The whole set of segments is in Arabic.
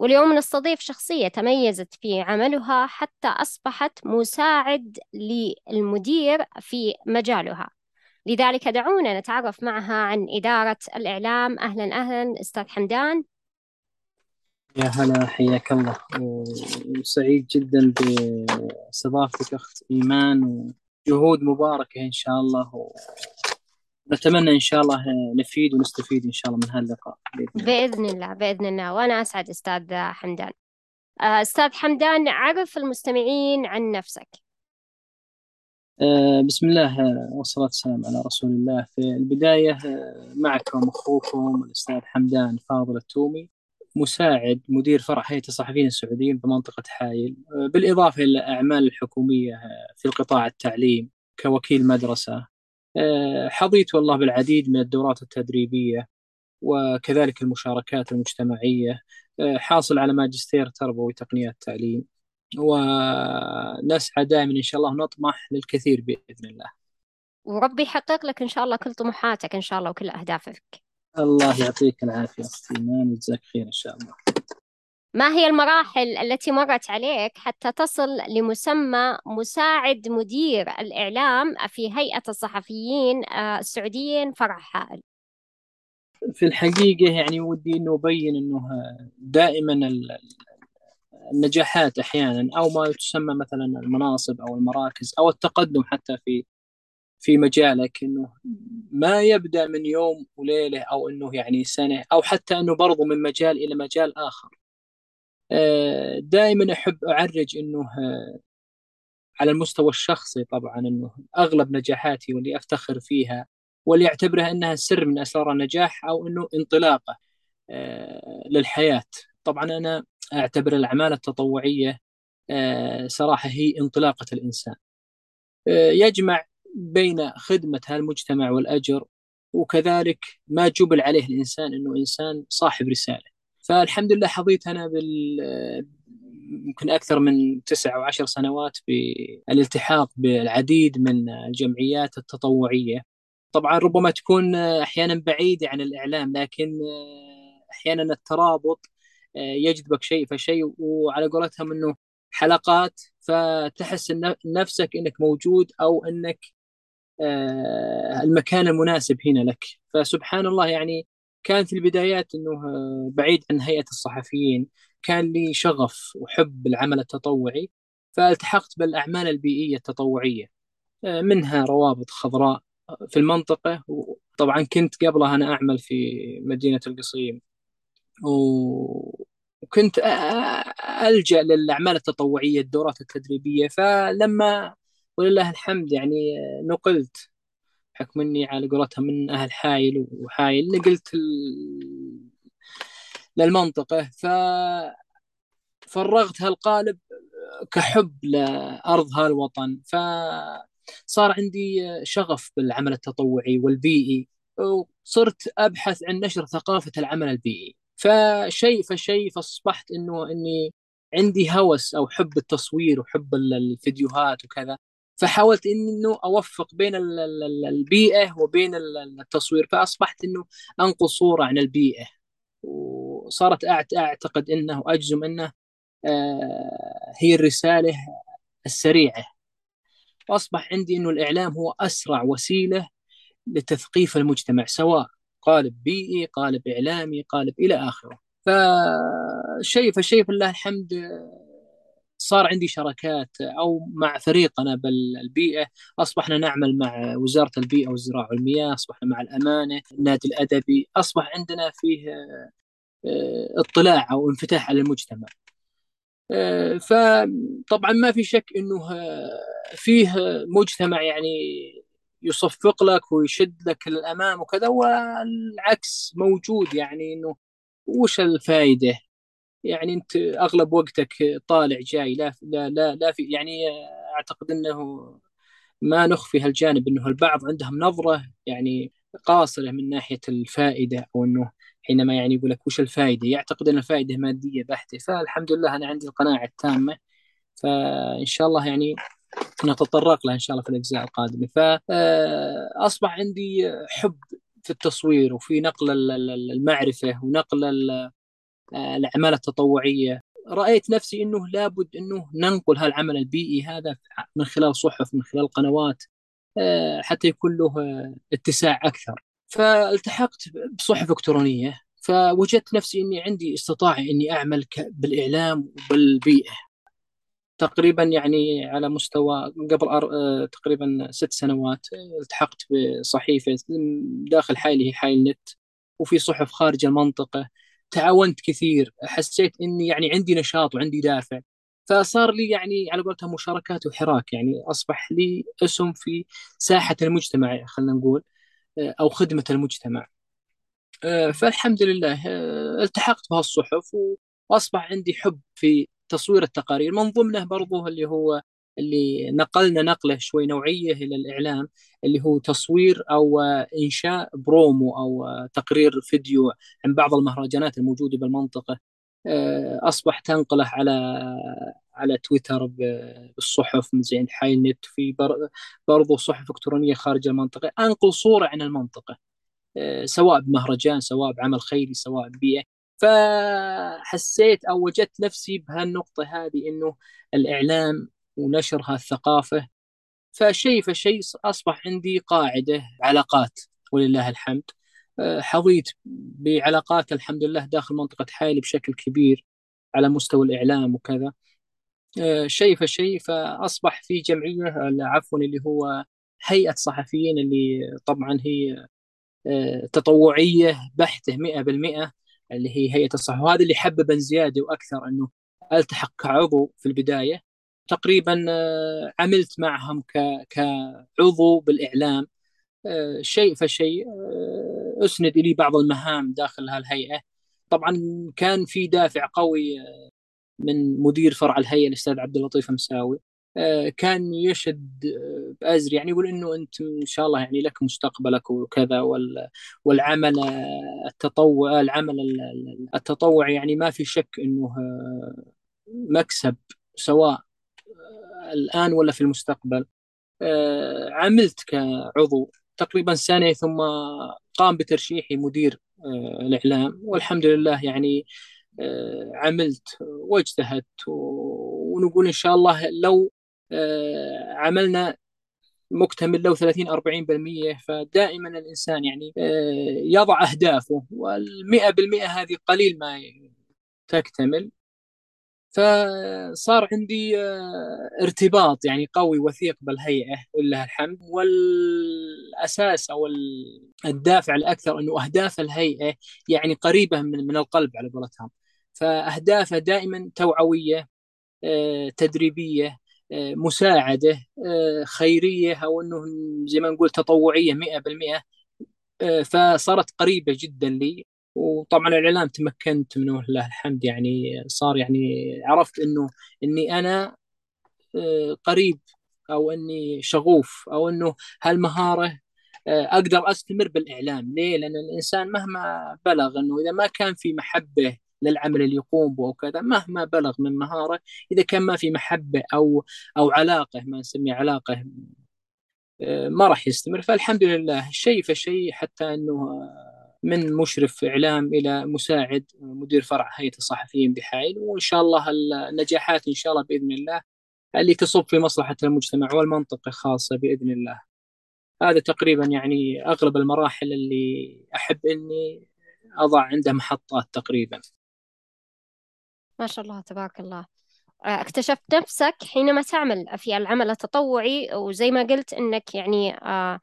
واليوم نستضيف شخصية تميزت في عملها حتى أصبحت مساعد للمدير في مجالها. لذلك دعونا نتعرف معها عن إدارة الإعلام. أهلا أهلا أستاذ حمدان. يا هلا حياك الله. وسعيد جدا باستضافتك أخت إيمان وجهود مباركة إن شاء الله. نتمنى إن شاء الله نفيد ونستفيد إن شاء الله من هاللقاء بإذن الله. بإذن الله وأنا أسعد أستاذ حمدان. آه، أستاذ حمدان عرف المستمعين عن نفسك. آه، بسم الله والصلاة والسلام على رسول الله. في البداية آه، معكم أخوكم الأستاذ حمدان فاضل التومي مساعد مدير فرع هيئة الصحفيين السعوديين بمنطقة حايل. بالإضافة إلى الأعمال الحكومية في القطاع التعليم كوكيل مدرسة آه، حظيت والله بالعديد من الدورات التدريبية وكذلك المشاركات المجتمعية آه، حاصل على ماجستير تربوي تقنيات تعليم ونسعى دائما إن شاء الله ونطمح للكثير بإذن الله. وربي يحقق لك إن شاء الله كل طموحاتك إن شاء الله وكل أهدافك. الله يعطيك العافية أختي إيمان وجزاك خير إن شاء الله. ما هي المراحل التي مرت عليك حتى تصل لمسمى مساعد مدير الإعلام في هيئة الصحفيين آه، السعوديين فرع حائل؟ في الحقيقة يعني ودي أنه أبين أنه دائما النجاحات أحيانا أو ما تسمى مثلا المناصب أو المراكز أو التقدم حتى في في مجالك إنه ما يبدأ من يوم وليلة أو إنه يعني سنة أو حتى إنه برضو من مجال إلى مجال آخر دائما أحب أعرج إنه على المستوى الشخصي طبعا إنه أغلب نجاحاتي واللي أفتخر فيها واللي أعتبرها إنها سر من أسرار النجاح أو إنه انطلاقة آه، للحياة. طبعا أنا أعتبر الأعمال التطوعية آه، صراحة هي انطلاقة الإنسان. آه، يجمع بين خدمة هالمجتمع والأجر وكذلك ما جبل عليه الإنسان إنه إنسان صاحب رسالة. فالحمد لله حظيت أنا بال يمكن أكثر من تسع أو عشر سنوات بالالتحاق بالعديد من الجمعيات التطوعية. طبعا ربما تكون أحيانا بعيدة عن الإعلام لكن أحيانا الترابط يجذبك شيء فشيء وعلى قولتهم إنه حلقات فتحس نفسك إنك موجود أو إنك آه، المكان المناسب هنا لك. فسبحان الله يعني كان في البدايات إنه آه، بعيد عن هيئة الصحفيين كان لي شغف وحب العمل التطوعي فالتحقت بالأعمال البيئية التطوعية آه، منها روابط خضراء آه، في المنطقة وطبعا كنت قبلها أنا أعمل في مدينة القصيم. وكنت ألجأ للأعمال التطوعية الدورات التدريبية فلما ولله الحمد يعني نقلت بحكم اني على قولتها من أهل حايل وحايل. نقلت للمنطقة. ف فرغت هالقالب كحب لأرض هالوطن. فصار عندي شغف بالعمل التطوعي والبيئي وصرت أبحث عن نشر ثقافة العمل البيئي. فشيء فشيء فأصبحت إنه إني عندي هوس أو حب التصوير وحب الفيديوهات وكذا. فحاولت إنه أوفق بين البيئة وبين التصوير فأصبحت إنه انقل صورة عن البيئة. وصارت أعتقد إنه واجزم إنه آه، هي الرسالة السريعة. واصبح عندي إنه الإعلام هو أسرع وسيلة لتثقيف المجتمع سواء قالب بيئي قالب إعلامي قالب إلى آخره. فشيء فشيء فلله الحمد صار عندي شراكات أو مع فريقنا بالبيئه أصبحنا نعمل مع وزارة البيئة والزراعه والمياه أصبحنا مع الأمانة النادي الأدبي. أصبح عندنا فيه آه، اطلاع أو انفتاح على المجتمع. آه، فطبعا ما في شك إنه آه، فيه مجتمع يعني يصفق لك ويشد لك للأمام وكذا والعكس موجود يعني إنه وش الفائده يعني أنت أغلب وقتك طالع جاي لا لا لا, لا في يعني أعتقد إنه ما نخفي هالجانب إنه البعض عندهم نظرة يعني قاصرة من ناحية الفائدة أو إنه حينما يعني يقول لك وش الفائدة؟ يعتقد إن الفائدة مادية بحتة. فالحمد لله أنا عندي القناعة التامة. فإن شاء الله يعني نتطرق لها إن شاء الله في الأجزاء القادمة. فاصبح عندي حب في التصوير وفي نقل المعرفة ونقل الاعمال التطوعية. رأيت نفسي إنه لابد إنه ننقل هالعمل البيئي هذا من خلال صحف من خلال قنوات آه، حتى يكون له اتساع أكثر. فالتحقت بصحف إلكترونية فوجدت نفسي إني عندي استطاعة إني أعمل بالإعلام وبالبيئة. تقريبا يعني على مستوى قبل أر... آه، تقريبا ست سنوات آه، التحقت بصحيفة داخل حائل هي حائل نت وفي صحف خارج المنطقة. تعاونت كثير حسيت إني يعني عندي نشاط وعندي دافع. فصار لي يعني على قولتها مشاركات وحراك يعني أصبح لي اسم في ساحة المجتمع خلينا نقول أو خدمة المجتمع. آه، فالحمد لله آه، التحقت بهالصحف وأصبح عندي حب في تصوير التقارير من ضمنه برضو اللي هو اللي نقلنا نقله شوي نوعية إلى الإعلام اللي هو تصوير أو إنشاء برومو أو تقرير فيديو عن بعض المهرجانات الموجودة بالمنطقة. آه، اصبح تنقله على على تويتر بالصحف زي حاي نت في برضو صحف إلكترونية خارج المنطقة. أنقل صورة عن المنطقة آه، سواء بمهرجان سواء بعمل خيري سواء ببيئة. فحسيت أو وجدت نفسي بهالنقطة هذه إنه الإعلام ونشر هالثقافة فشيء فشيء أصبح عندي قاعدة علاقات ولله الحمد. أه، حظيت بعلاقات الحمد لله داخل منطقة حائل بشكل كبير على مستوى الإعلام وكذا. أه، شيء فشيء فأصبح في جمعية عفوا اللي هو هيئة صحفيين اللي طبعا هي أه، تطوعية بحتة 100% اللي هي هيئة الصحف وهذا اللي حببا زيادة وأكثر أنه ألتحق كعضو في البداية. تقريبا آه، عملت معهم كعضو بالإعلام آه، شيء فشيء آه، أسند لي بعض المهام داخل هالهيئة. طبعا كان في دافع قوي من مدير فرع الهيئة الأستاذ عبد اللطيف مساوي. كان يشد بازري يعني يقول إنه أنت إن شاء الله يعني لك مستقبلك وكذا والعمل التطوع العمل التطوعي يعني ما في شك إنه مكسب سواء الآن ولا في المستقبل. آه، عملت كعضو تقريبا سنة ثم قام بترشيحي مدير آه، الإعلام. والحمد لله يعني آه، عملت واجتهدت ونقول إن شاء الله لو عملنا مكتمل لو 30 40% فدائما الإنسان يعني يضع أهدافه. وال100% هذه قليل ما تكتمل. فصار عندي آه، ارتباط يعني قوي وثيق بالهيئة ولله الحمد. والأساس أو الدافع الأكثر إنه أهداف الهيئة يعني قريبة من من القلب على قولتهم. فأهدافها دائما توعوية آه، تدريبية آه، مساعدة خيرية أو إنه زي ما نقول تطوعية 100% فصارت قريبة جدا لي. وطبعا الإعلام تمكنت منه لله الحمد يعني صار يعني عرفت إنه إني أنا آه، قريب أو إني شغوف أو إنه هالمهارة آه، أقدر أستمر بالإعلام ليه؟ لأن الإنسان مهما بلغ إنه إذا ما كان في محبة للعمل اللي يقوم به وكذا مهما بلغ من مهارة إذا كان ما في محبة أو أو علاقة ما نسميه علاقة آه، ما راح يستمر فالحمد لله شيء فشيء حتى إنه من مشرف إعلام إلى مساعد مدير فرع هيئة الصحفيين بحائل. وإن شاء الله النجاحات إن شاء الله بإذن الله اللي تصب في مصلحة المجتمع والمنطقة خاصة بإذن الله. هذا تقريبا يعني أغلب المراحل اللي أحب أني أضع عندها محطات تقريبا. ما شاء الله تبارك الله. اكتشفت نفسك حينما تعمل في العمل التطوعي وزي ما قلت إنك يعني آه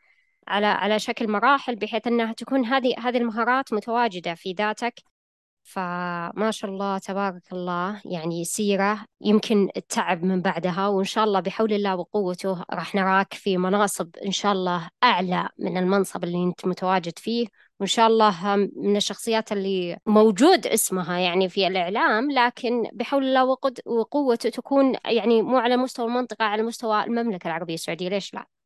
على على شكل مراحل بحيث أنها تكون هذه هذه المهارات متواجدة في ذاتك. فما شاء الله تبارك الله يعني سيرة يمكن التعب من بعدها وإن شاء الله بحول الله وقوته راح نراك في مناصب إن شاء الله أعلى من المنصب اللي أنت متواجد فيه. وإن شاء الله من الشخصيات اللي موجود اسمها يعني في الإعلام لكن بحول الله وقوته تكون يعني مو على مستوى المنطقة على مستوى المملكة العربية السعودية. ليش لا؟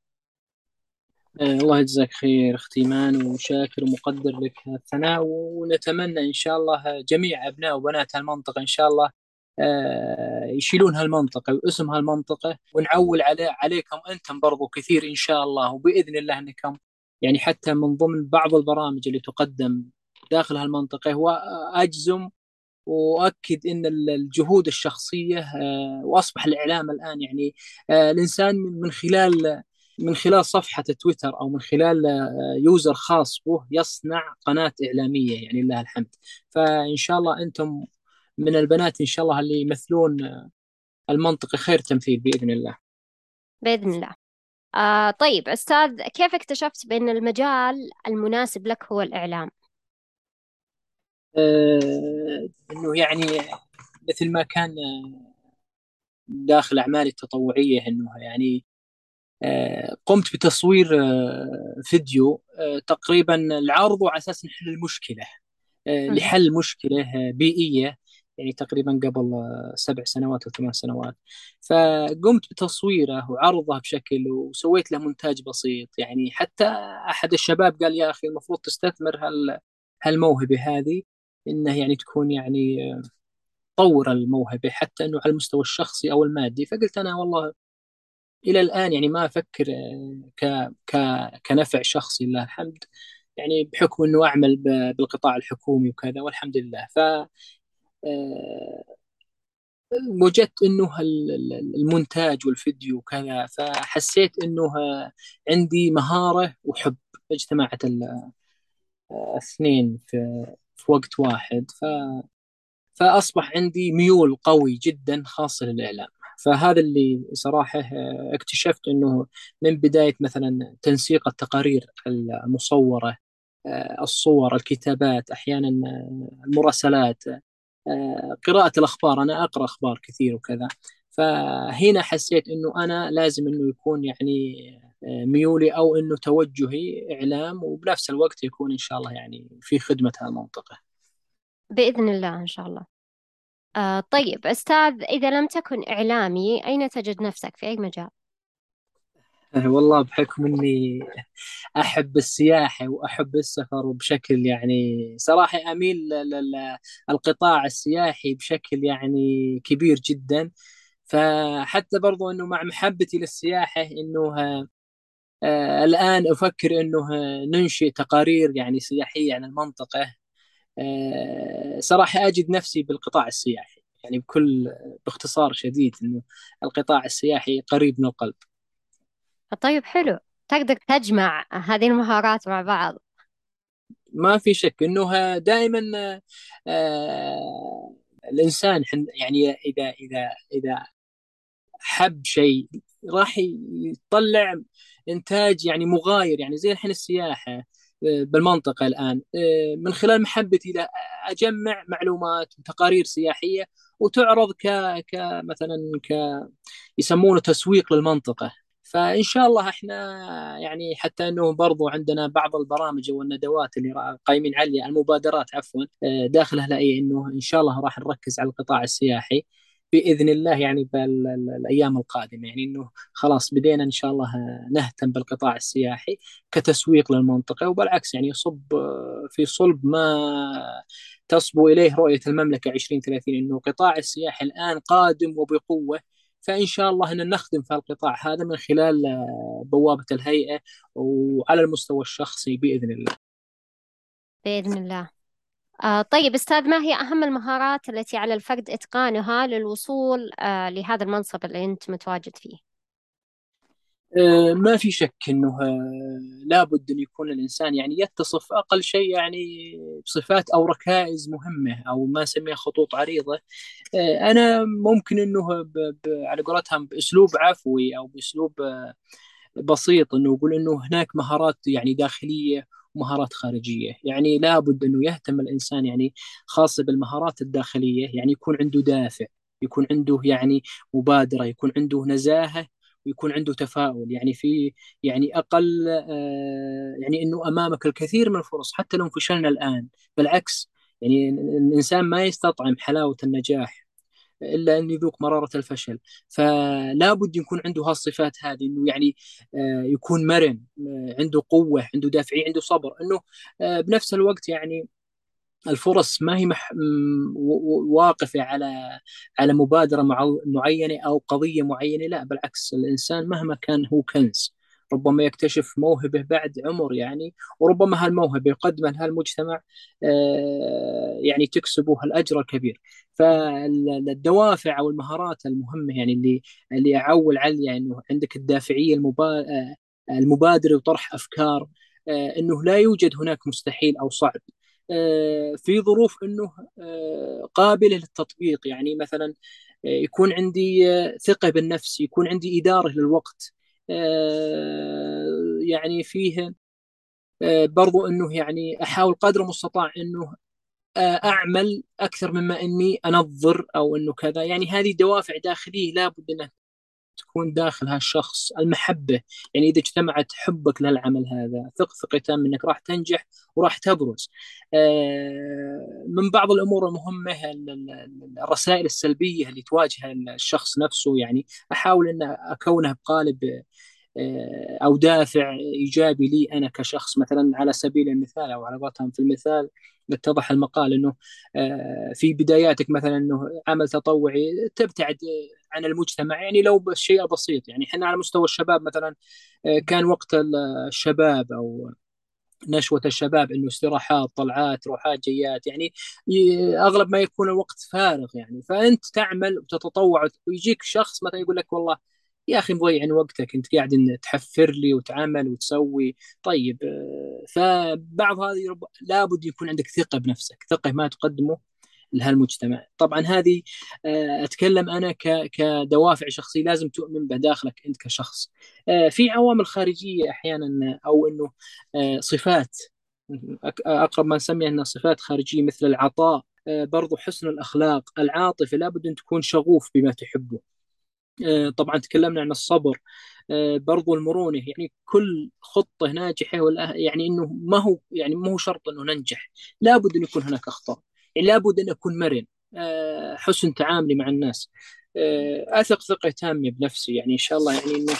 آه، الله يجزاك خير أختي ايمان وشاكر ومقدر لك الثناء ونتمنى إن شاء الله جميع أبناء وبنات هالمنطقة إن شاء الله آه، يشيلون هالمنطقة واسم هالمنطقة ونعول على عليكم أنتم برضو كثير إن شاء الله وبإذن الله إنكم يعني حتى من ضمن بعض البرامج اللي تقدم داخل هالمنطقة واجزم وأؤكد إن الجهود الشخصية آه، وأصبح الإعلام الآن يعني الإنسان من خلال من خلال صفحة تويتر أو من خلال آه، يوزر خاص به يصنع قناة إعلامية يعني لله الحمد. فإن شاء الله أنتم من البنات إن شاء الله اللي يمثلون آه، المنطقة خير تمثيل بإذن الله. بإذن الله. آه طيب أستاذ كيف اكتشفت بأن المجال المناسب لك هو الإعلام؟ آه إنه يعني مثل ما كان آه، داخل أعمالي التطوعية إنه يعني قمت بتصوير آه، فيديو آه، تقريبا العرض على أساس نحل المشكلة لحل مشكلة بيئية يعني تقريبا قبل سبع سنوات أو ثمان سنوات. فقمت بتصويره وعرضه بشكل وسويت له مونتاج بسيط. يعني حتى أحد الشباب قال يا أخي المفروض تستثمر هال هالموهبة هذه. إنه يعني تكون يعني طور الموهبة حتى إنه على المستوى الشخصي أو المادي. فقلت أنا والله إلى الآن يعني ما أفكر آه، ك ك كنفع شخصي لله الحمد يعني بحكم إنه أعمل بالقطاع الحكومي وكذا والحمد لله. ف آه، وجدت إنه المونتاج والفيديو وكذا فحسيت إنه عندي مهارة وحب اجتمعت الاثنين في في وقت واحد. ف فأصبح عندي ميول قوي جدا خاصة للإعلام. فهذا اللي صراحة آه، اكتشفت أنه من بداية مثلا تنسيق التقارير المصورة آه، الصور الكتابات أحيانا آه، المراسلات قراءة الأخبار. أنا أقرأ أخبار كثير وكذا. فهنا حسيت أنه أنا لازم أنه يكون يعني ميولي أو أنه توجهي إعلام وبنفس الوقت يكون إن شاء الله يعني في خدمة المنطقة بإذن الله إن شاء الله. آه طيب أستاذ إذا لم تكن إعلامي أين تجد نفسك؟ في أي مجال؟ والله بحكم إني أحب السياحة وأحب السفر بشكل يعني صراحة أميل للقطاع السياحي بشكل يعني كبير جدا. فحتى برضو إنه مع محبتي للسياحة إنه آه الآن أفكر إنه ننشئ تقارير يعني سياحية عن المنطقة. آه، صراحة أجد نفسي بالقطاع السياحي. يعني بكل باختصار شديد أنه القطاع السياحي قريب من القلب. طيب حلو. تقدر تجمع هذه المهارات مع بعض؟ ما في شك أنه دائما آه الإنسان يعني إذا إذا إذا حب شيء راح يطلع إنتاج يعني مغاير. يعني زي الحين السياحة. بالمنطقة الآن. آه، من خلال محبتي له أجمع معلومات وتقارير سياحية وتعرض ك كمثلا ك يسمونه تسويق للمنطقة. فإن شاء الله إحنا يعني حتى أنه برضو عندنا بعض البرامج والندوات اللي قايمين عليها المبادرات عفوا آه، داخلها لا أنه إن شاء الله راح نركز على القطاع السياحي. بإذن الله يعني بالايام القادمة يعني إنه خلاص بدينا إن شاء الله نهتم بالقطاع السياحي كتسويق للمنطقة وبالعكس يعني يصب في صلب ما تصبو إليه رؤية المملكة 2030 إنه قطاع السياحه الآن قادم وبقوة فإن شاء الله ان نخدم في القطاع هذا من خلال بوابة الهيئة وعلى المستوى الشخصي بإذن الله. بإذن الله. آه طيب أستاذ ما هي أهم المهارات التي على الفرد إتقانها للوصول آه لهذا المنصب اللي أنت متواجد فيه؟ آه ما في شك آه لابد أن يكون الإنسان يعني يتصف أقل شيء يعني بصفات أو ركائز مهمة أو ما نسميها خطوط عريضة آه أنا ممكن ب على قولتهم بأسلوب عفوي أو بأسلوب آه بسيط أنه يقول أنه هناك مهارات يعني داخلية ومهارات خارجية. يعني لابد أنه يهتم الإنسان يعني خاصة بالمهارات الداخلية يعني يكون عنده دافع يكون عنده يعني مبادرة يكون عنده نزاهة ويكون عنده تفاؤل. يعني في يعني أقل آه يعني أنه أمامك الكثير من الفرص حتى لو فشلنا الآن. بالعكس يعني الانسان ما يستطعم حلاوة النجاح. إلا أن يذوق مرارة الفشل. فلا بد يكون عنده هالصفات هذه إنه يعني يكون مرن عنده قوة عنده دافعية عنده صبر. إنه بنفس الوقت يعني الفرص ما هي مح... واقفة على على مبادرة معينة أو قضية معينة لا بالعكس الإنسان مهما كان هو كنز. ربما يكتشف موهبة بعد عمر يعني وربما هالموهبة يقدمها لهالمجتمع آه، يعني تكسبه الأجر الكبير. فالدوافع أو المهارات المهمة يعني اللي اللي أعول عليها إنه عندك الدافعية المبا... آه، المبادرة وطرح أفكار آه، إنه لا يوجد هناك مستحيل أو صعب. في ظروف إنه قابلة للتطبيق. يعني مثلا يكون عندي ثقة بالنفس يكون عندي إدارة للوقت. يعني فيه برضو إنه يعني أحاول قدر المستطاع إنه أعمل أكثر مما إني أنظر أو إنه كذا. يعني هذه دوافع داخلية لابد إنها تكون داخل هالشخص المحبة. يعني إذا اجتمعت حبك للعمل هذا ثق ثقة تام أنك راح تنجح وراح تبرز. آه، من بعض الأمور المهمة الرسائل السلبية اللي تواجه الشخص نفسه. يعني أحاول أن أكونها بقالب آه، أو دافع إيجابي لي أنا كشخص. مثلا على سبيل المثال أو على قولتهم في المثال اتضح المقال إنه آه، في بداياتك مثلا إنه عمل تطوعي تبتعد عن المجتمع. يعني لو بشيء بسيط يعني إحنا على مستوى الشباب مثلا آه، كان وقت الشباب أو نشوة الشباب إنه استراحات طلعات روحات جيات يعني أغلب ما يكون الوقت فارغ يعني. فأنت تعمل وتتطوع ويجيك شخص مثلا يقول لك والله يا أخي مضيع وقتك أنت قاعد تحفر لي وتعمل وتسوي. طيب آه، فبعض هذه لابد يكون عندك ثقة بنفسك ثقة ما تقدمه لهالمجتمع. طبعا هذه آه، أتكلم أنا كدوافع شخصية لازم تؤمن بداخلك أنت كشخص. آه، في عوامل خارجية أحيانا أو إنه صفات أقرب ما نسميها إنها صفات خارجية مثل العطاء برضو حسن الأخلاق العاطفة لابد أن تكون شغوف بما تحبه. آه، طبعا تكلمنا عن الصبر آه، برضو المرونة يعني كل خطة ناجحة ولا يعني إنه ما هو يعني ما هو شرط إنه ننجح. لابد أن يكون هناك أخطاء. لابد أن أكون مرن. آه، حسن تعاملي مع الناس. أثق ثقة تامة بنفسي. يعني إن شاء الله يعني إنه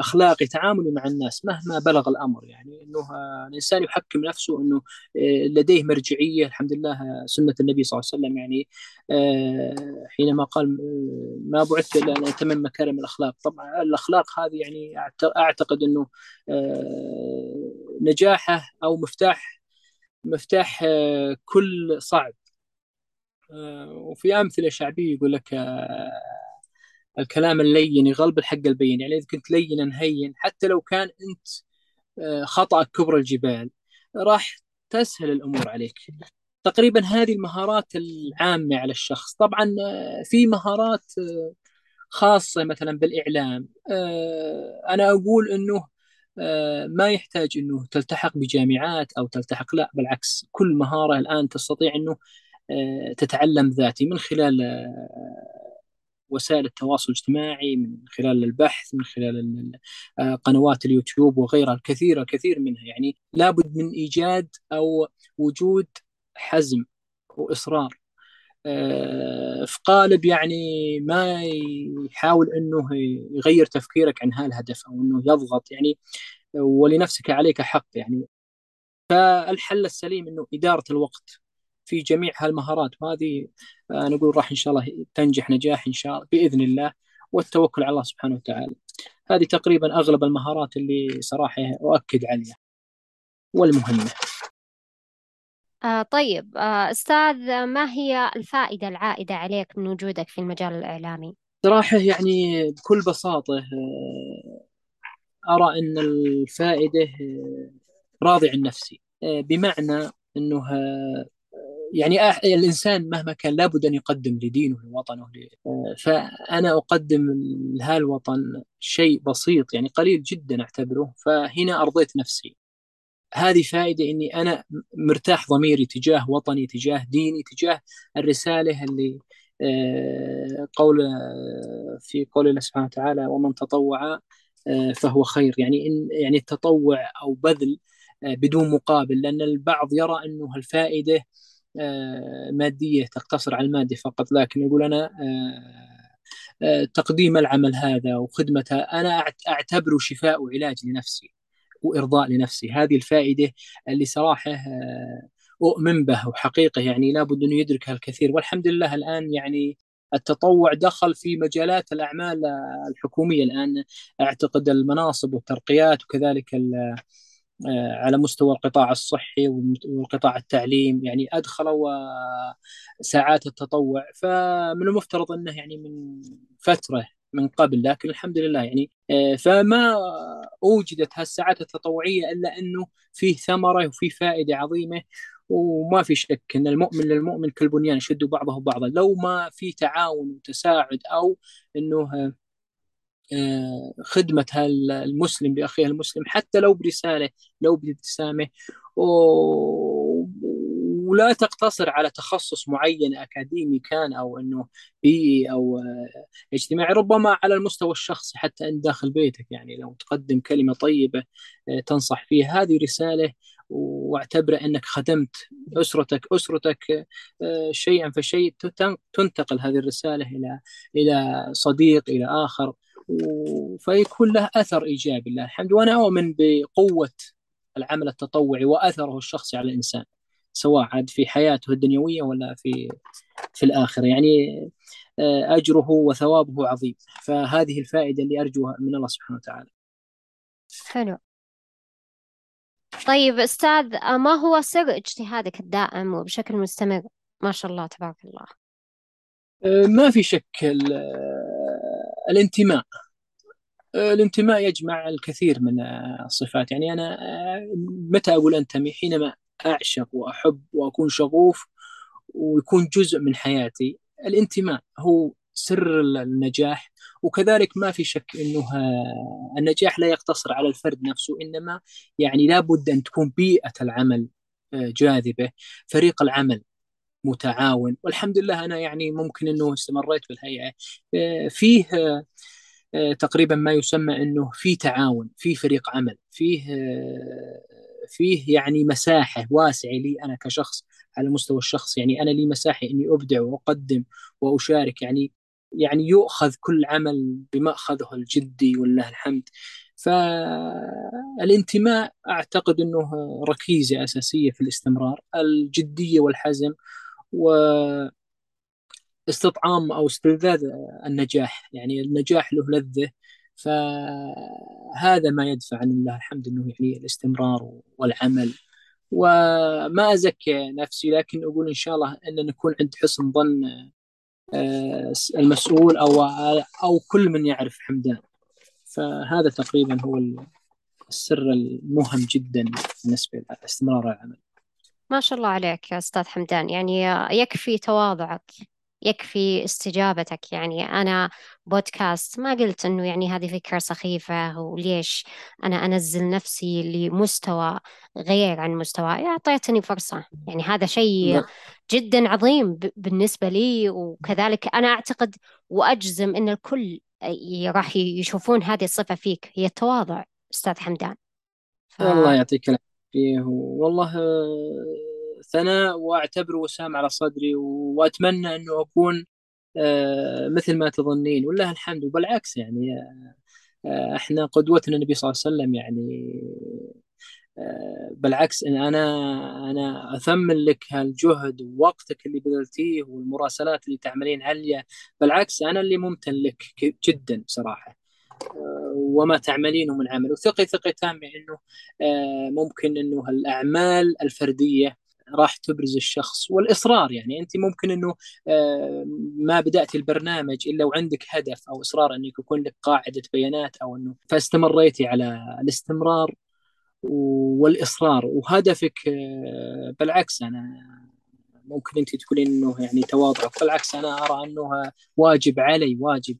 أخلاقي تعاملي مع الناس مهما بلغ الأمر. يعني إنه الإنسان يحكم نفسه إنه لديه مرجعية. الحمد لله سنة النبي صلى الله عليه وسلم. يعني حينما قال ما بعثت إلا أن أتمم مكارم الأخلاق. طبعا الأخلاق هذه يعني أعتقد إنه نجاحه أو مفتاح مفتاح كل صعب. وفي أمثلة شعبية يقول لك الكلام اللين يغلب الحق البين. يعني إذا كنت لينا هين حتى لو كان أنت آه، خطأك كبر الجبال راح تسهل الأمور عليك. تقريبا هذه المهارات العامة على الشخص. طبعا آه، في مهارات آه، خاصة مثلا بالإعلام. أنا أقول أنه ما يحتاج أنه تلتحق بجامعات أو تلتحق لا بالعكس. كل مهارة الآن تستطيع أنه تتعلم ذاتي من خلال وسائل التواصل الاجتماعي من خلال البحث من خلال آه، قنوات اليوتيوب وغيرها الكثير الكثير منها. يعني لابد من إيجاد أو وجود حزم وإصرار. آه، في قالب يعني ما يحاول إنه يغير تفكيرك عن هالهدف أو إنه يضغط يعني ولنفسك عليك حق يعني. فالحل السليم إنه إدارة الوقت. في جميع هالمهارات وهذه آه، نقول راح إن شاء الله تنجح نجاح إن شاء الله بإذن الله والتوكل على الله سبحانه وتعالى. هذه تقريبا أغلب المهارات اللي صراحة أؤكد عليها والمهمة. آه طيب آه أستاذ ما هي الفائدة العائدة عليك من وجودك في المجال الإعلامي؟ صراحة يعني بكل بساطة آه أرى أن الفائدة آه، راضي عن نفسي بمعنى أنه يعني الإنسان مهما كان لابد أن يقدم لدينه لوطنه فأنا أقدم لهالوطن شيء بسيط يعني قليل جدا أعتبره فهنا أرضيت نفسي. هذه فائدة إني أنا مرتاح ضميري تجاه وطني تجاه ديني تجاه الرسالة اللي آه، قول في قول الله سبحانه وتعالى ومن تطوع آه، فهو خير. يعني إن يعني التطوع أو بذل آه، بدون مقابل لأن البعض يرى أنه الفائدة مادية تقتصر على المادي فقط لكن يقول أنا تقديم العمل هذا وخدمته أنا أعتبره شفاء وعلاج لنفسي وإرضاء لنفسي. هذه الفائدة اللي صراحة أؤمن به وحقيقة يعني لابد أنه يدركها الكثير. والحمد لله الآن يعني التطوع دخل في مجالات الأعمال الحكومية. الآن أعتقد المناصب والترقيات وكذلك آه، على مستوى القطاع الصحي والقطاع التعليم يعني أدخلوا ساعات التطوع. فمن المفترض أنه يعني من فترة من قبل لكن الحمد لله يعني آه، فما أوجدت هالساعات التطوعية إلا أنه فيه ثمرة وفيه فائدة عظيمة. وما في شك أن المؤمن للمؤمن كالبنيان يشد بعضه بعضا. لو ما في تعاون وتساعد أو أنه آه، خدمة المسلم لأخيه المسلم حتى لو برسالة لو بابتسامة. ولا تقتصر على تخصص معين أكاديمي كان أو أنه بيئي أو آه، اجتماعي ربما على المستوى الشخصي حتى أنت داخل بيتك. يعني لو تقدم كلمة طيبة آه، تنصح فيها. هذه رسالة واعتبر إنك خدمت أسرتك. أسرتك شيئا فشيء تنتقل هذه الرسالة إلى إلى صديق إلى آخر. فيكون له أثر إيجابي لله الحمد وأنا أؤمن بقوة العمل التطوعي وأثره الشخصي على الإنسان سواء عاد في حياته الدنيوية ولا في في الآخرة يعني آه، أجره وثوابه عظيم فهذه الفائدة اللي أرجوها من الله سبحانه وتعالى. حلو. طيب أستاذ ما هو سر اجتهادك الدائم وبشكل مستمر؟ ما شاء الله تبارك الله. آه، ما في شك الانتماء. الانتماء يجمع الكثير من الصفات. يعني أنا متى أقول أنتمي؟ حينما أعشق وأحب وأكون شغوف ويكون جزء من حياتي. الانتماء هو سر النجاح وكذلك ما في شك إنه النجاح لا يقتصر على الفرد نفسه إنما يعني لابد أن تكون بيئة العمل جاذبة، فريق العمل. متعاون. والحمد لله أنا يعني ممكن إنه استمريت بالهيئة. آه، فيه آه، تقريبا ما يسمى إنه في تعاون في فريق عمل فيه آه، فيه يعني مساحة واسعة لي أنا كشخص على المستوى الشخصي يعني أنا لي مساحة إني أبدع وأقدم وأشارك. يعني يعني يؤخذ كل عمل بمأخذه الجدي ولله الحمد. فالانتماء أعتقد إنه ركيزة أساسية في الاستمرار. الجدية والحزم واستطعام أو استلذاذ النجاح يعني النجاح له لذة. فهذا ما يدفع عن الله الحمد إنه يعني الاستمرار والعمل. وما أزكي نفسي لكن أقول إن شاء الله إن نكون عند حسن ظن آه، المسؤول أو أو كل من يعرف حمدان. فهذا تقريبا هو السر المهم جدا بالنسبة لاستمرار العمل. ما شاء الله عليك يا أستاذ حمدان. يعني يكفي تواضعك يكفي استجابتك. يعني أنا بودكاست ما قلت إنه يعني هذه فكرة سخيفة وليش أنا أنزل نفسي لمستوى غير عن مستواي أعطيتني فرصة. يعني هذا شيء نعم. جدا عظيم بالنسبة لي. وكذلك أنا أعتقد وأجزم إن الكل راح يشوفون هذه الصفة فيك. هي التواضع أستاذ حمدان. ف... الله يعطيك العافية. فيه. والله آه، ثناء وأعتبره وسام على صدري وأتمنى أنه أكون آه، مثل ما تظنين. ولله الحمد وبالعكس يعني آه، إحنا قدوتنا النبي صلى الله عليه وسلم يعني بالعكس إن أنا أنا أثمن لك هالجهد ووقتك اللي بذلتيه والمراسلات اللي تعملين عليا بالعكس أنا اللي ممتن لك جدا صراحة. وما تعملينه من عمل. وثقي ثقة تامة انه آه، ممكن أنه الأعمال الفردية راح تبرز الشخص والإصرار يعني. أنت ممكن أنه آه، ما بدأت البرنامج إلا وعندك هدف أو إصرار انك يكون لك قاعدة بيانات أو أنه فاستمريتي على الاستمرار والإصرار. وهدفك آه، بالعكس أنا ممكن أنت تقولين إنه يعني تواضع بالعكس أنا أرى أنه واجب علي واجب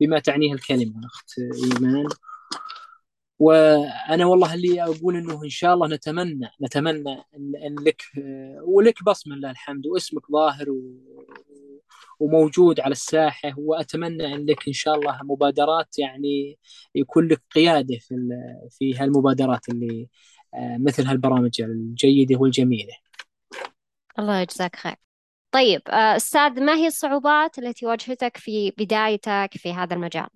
بما تعنيه الكلمة أخت إيمان. وأنا والله اللي أقول إنه إن شاء الله نتمنى نتمنى إن, إن لك ولك بصمة لله الحمد واسمك ظاهر و وموجود على الساحة. وأتمنى إن لك إن شاء الله مبادرات يعني يكون لك قيادة في في هالمبادرات اللي مثل هالبرامج الجيدة والجميلة. الله يجزاك خير. طيب آه، أستاذ ما هي الصعوبات التي واجهتك في بدايتك في هذا المجال؟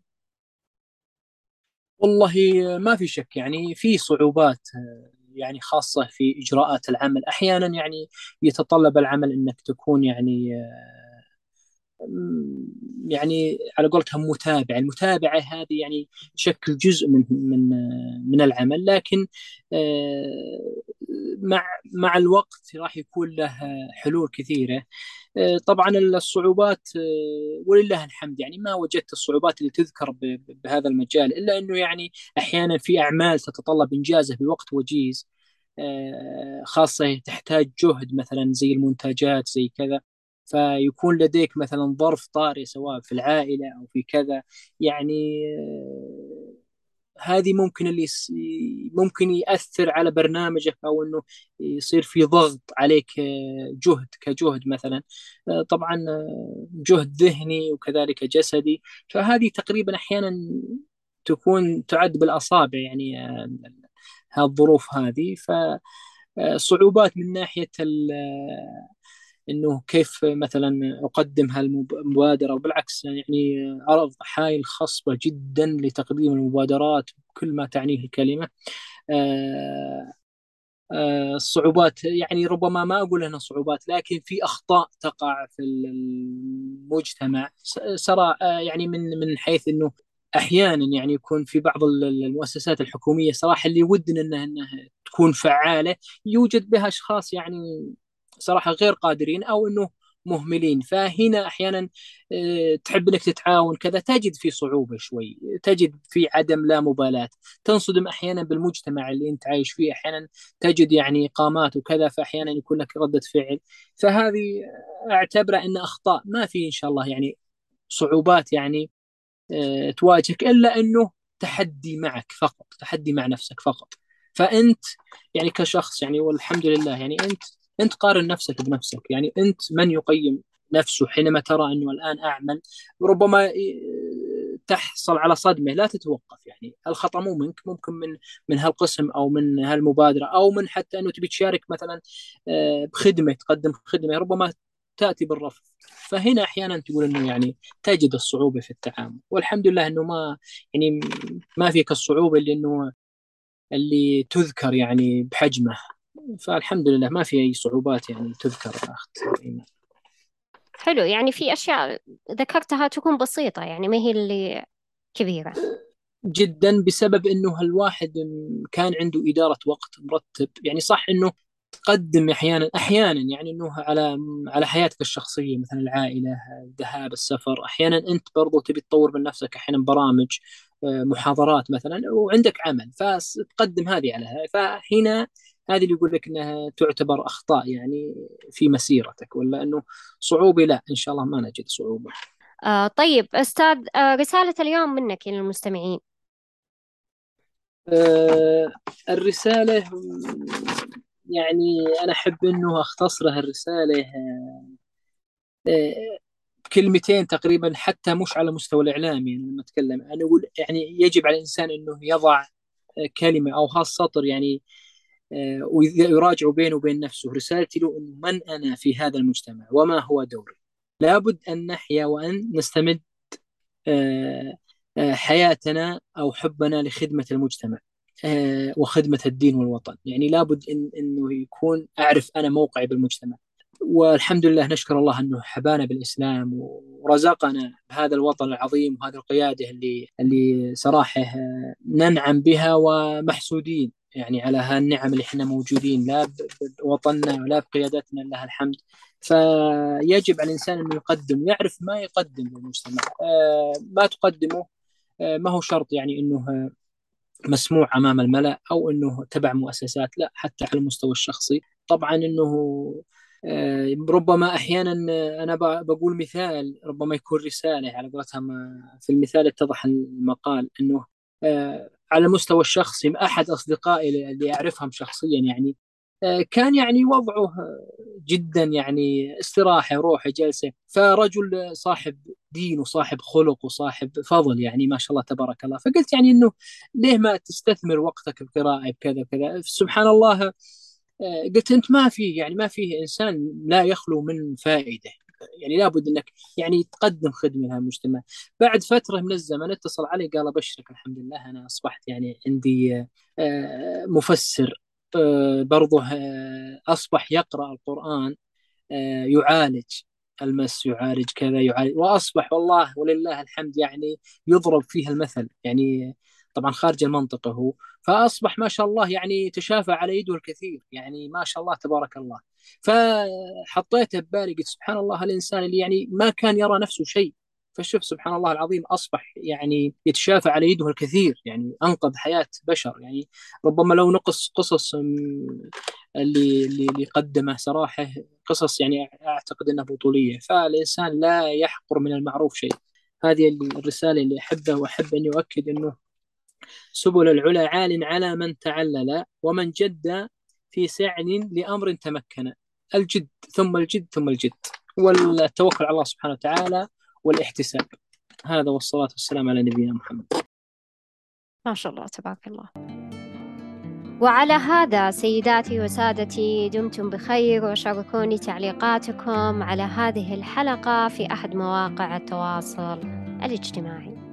والله ما في شك يعني في صعوبات يعني خاصة في إجراءات العمل. أحيانا يعني يتطلب العمل أنك تكون يعني يعني على قولتهم متابع. المتابعة هذه يعني شكل جزء من من من العمل. لكن آه، مع مع الوقت راح يكون له حلول كثيرة. آه، طبعا الصعوبات آه، ولله الحمد يعني ما وجدت الصعوبات اللي تذكر بهذا المجال إلا أنه يعني أحيانا في أعمال تتطلب إنجازه بوقت وجيز خاصة تحتاج جهد مثلا زي المنتجات زي كذا. فيكون لديك مثلا ظرف طارئ سواء في العائلة أو في كذا. يعني آه، هذه ممكن اللي ممكن يأثر على برنامجك أو أنه يصير في ضغط عليك آه، جهد كجهد مثلا. آه، طبعا جهد ذهني وكذلك جسدي. فهذه تقريبا أحيانا تكون تعد بالأصابع يعني هالظروف هذه فصعوبات من ناحية إنه كيف مثلا أقدم هالمبادرة وبالعكس يعني ارض حائل خصبة جدا لتقديم المبادرات بكل ما تعنيه الكلمة. آه، آه، الصعوبات يعني ربما ما أقول إنها صعوبات لكن في أخطاء تقع في المجتمع. سرى آه، يعني من من حيث إنه أحيانا يعني يكون في بعض المؤسسات الحكومية صراحة اللي ودنا إنها إنها تكون فعالة يوجد بها أشخاص يعني صراحة غير قادرين أو إنه مهملين. فهنا أحيانا آه، تحب إنك تتعاون كذا تجد في صعوبة شوي تجد في عدم لا مبالاة. تنصدم أحيانا بالمجتمع اللي أنت عايش فيه أحيانا تجد يعني إقامات وكذا فأحيانا يكون لك ردة فعل. فهذه اعتبرها إن أخطاء. ما في إن شاء الله يعني صعوبات يعني آه، تواجهك إلا إنه تحدي معك فقط تحدي مع نفسك فقط. فأنت يعني كشخص يعني والحمد لله يعني أنت أنت قارن نفسك بنفسك. يعني أنت من يقيم نفسه حينما ترى أنه الآن أعمل؟ ربما تحصل على صدمة لا تتوقف. يعني الخطأ مو منك ممكن من من هالقسم أو من هالمبادرة أو من حتى أنه تبي تشارك مثلا آه، بخدمة تقدم خدمة ربما تأتي بالرفض. فهنا أحيانا تقول إنه يعني تجد الصعوبة في التعامل. والحمد لله إنه ما يعني ما فيك الصعوبة اللي إنه اللي تذكر يعني بحجمه. فالحمد لله ما في أي صعوبات يعني تذكر أخت إيمان حلو يعني في أشياء ذكرتها تكون بسيطة يعني ما هي اللي كبيرة. جدا بسبب إنه الواحد كان عنده إدارة وقت مرتب يعني صح إنه تقدم أحيانا أحيانا يعني إنه على على حياتك الشخصية مثلا العائلة الذهاب السفر أحيانا أنت برضو تبي تطور من نفسك أحيانا برامج آه، محاضرات مثلا وعندك عمل فتقدم هذه على فهنا هذه اللي يقول لك إنها تعتبر أخطاء يعني في مسيرتك ولا إنه صعوبة لا إن شاء الله ما نجد صعوبة. آه طيب أستاذ آه رسالة اليوم منك للمستمعين. آه الرسالة يعني أنا أحب إنه أختصرها الرسالة آه, آه، كلمتين تقريبا حتى مش على مستوى الاعلام يعني لما أتكلم أنا أقول يعني يجب على الإنسان إنه يضع كلمة أو هالسطر يعني آه، ويراجع بينه وبين نفسه. رسالتي له أنه من أنا في هذا المجتمع؟ وما هو دوري؟ لابد أن نحيا وأن نستمد آه، آه، حياتنا أو حبنا لخدمة المجتمع وخدمة الدين والوطن. يعني لابد إن أنه يكون أعرف أنا موقعي بالمجتمع. والحمد لله نشكر الله أنه حبانا بالإسلام ورزقنا بهذا الوطن العظيم وهذه القيادة اللي اللي صراحة ننعم بها ومحسودين. يعني على هالنعم اللي إحنا موجودين لا بوطننا ولا بقيادتنا لها الحمد فيجب على الإنسان انه يقدم يعرف ما يقدم للمجتمع. آه، ما تقدمه آه، ما هو شرط يعني إنه مسموع أمام الملأ أو إنه تبع مؤسسات لا حتى على المستوى الشخصي. طبعا إنه آه، ربما أحيانا أنا بقول مثال ربما يكون رسالة على قولتهم في المثال اتضح المقال إنه على المستوى الشخصي أحد أصدقائي اللي اعرفهم شخصيا يعني. آه، كان يعني وضعه جدا يعني استراحة روحه جلسة. فرجل صاحب دين وصاحب خلق وصاحب فضل يعني ما شاء الله تبارك الله. فقلت يعني إنه ليه ما تستثمر وقتك بقراءه بكذا كذا سبحان الله آه، قلت أنت ما فيه يعني ما فيه إنسان لا يخلو من فائدة. يعني لابد إنك يعني تقدم خدمة للمجتمع بعد فترة من الزمن اتصل علي قال أبشرك الحمد لله أنا أصبحت يعني عندي آه، مفسر آه، برضه أصبح يقرأ القرآن يعالج المس يعالج كذا يعالج وأصبح والله ولله الحمد يعني يضرب فيه المثل. يعني طبعا خارج المنطقة هو. فأصبح ما شاء الله يعني تشافى على يده الكثير. يعني ما شاء الله تبارك الله. فحطيته ببالي قلت سبحان الله الإنسان اللي يعني ما كان يرى نفسه شيء. فشوف سبحان الله العظيم أصبح يعني يتشافى على يده الكثير. يعني أنقذ حياة بشر. يعني ربما لو نقص قصص اللي اللي قدمه صراحة قصص يعني أعتقد إنها بطولية. فالإنسان لا يحقر من المعروف شيء. هذه الرسالة اللي احبه وأحب اني اؤكد إنه سبل العلا عال على من تعلل ومن جد في سعن لأمر تمكن. الجد ثم الجد ثم الجد. والتوكل على الله سبحانه وتعالى والاحتساب. هذا والصلاة والسلام على نبينا محمد. ما شاء الله تبارك الله. وعلى هذا سيداتي وسادتي دمتم بخير وشاركوني تعليقاتكم على هذه الحلقة في أحد مواقع التواصل الاجتماعي.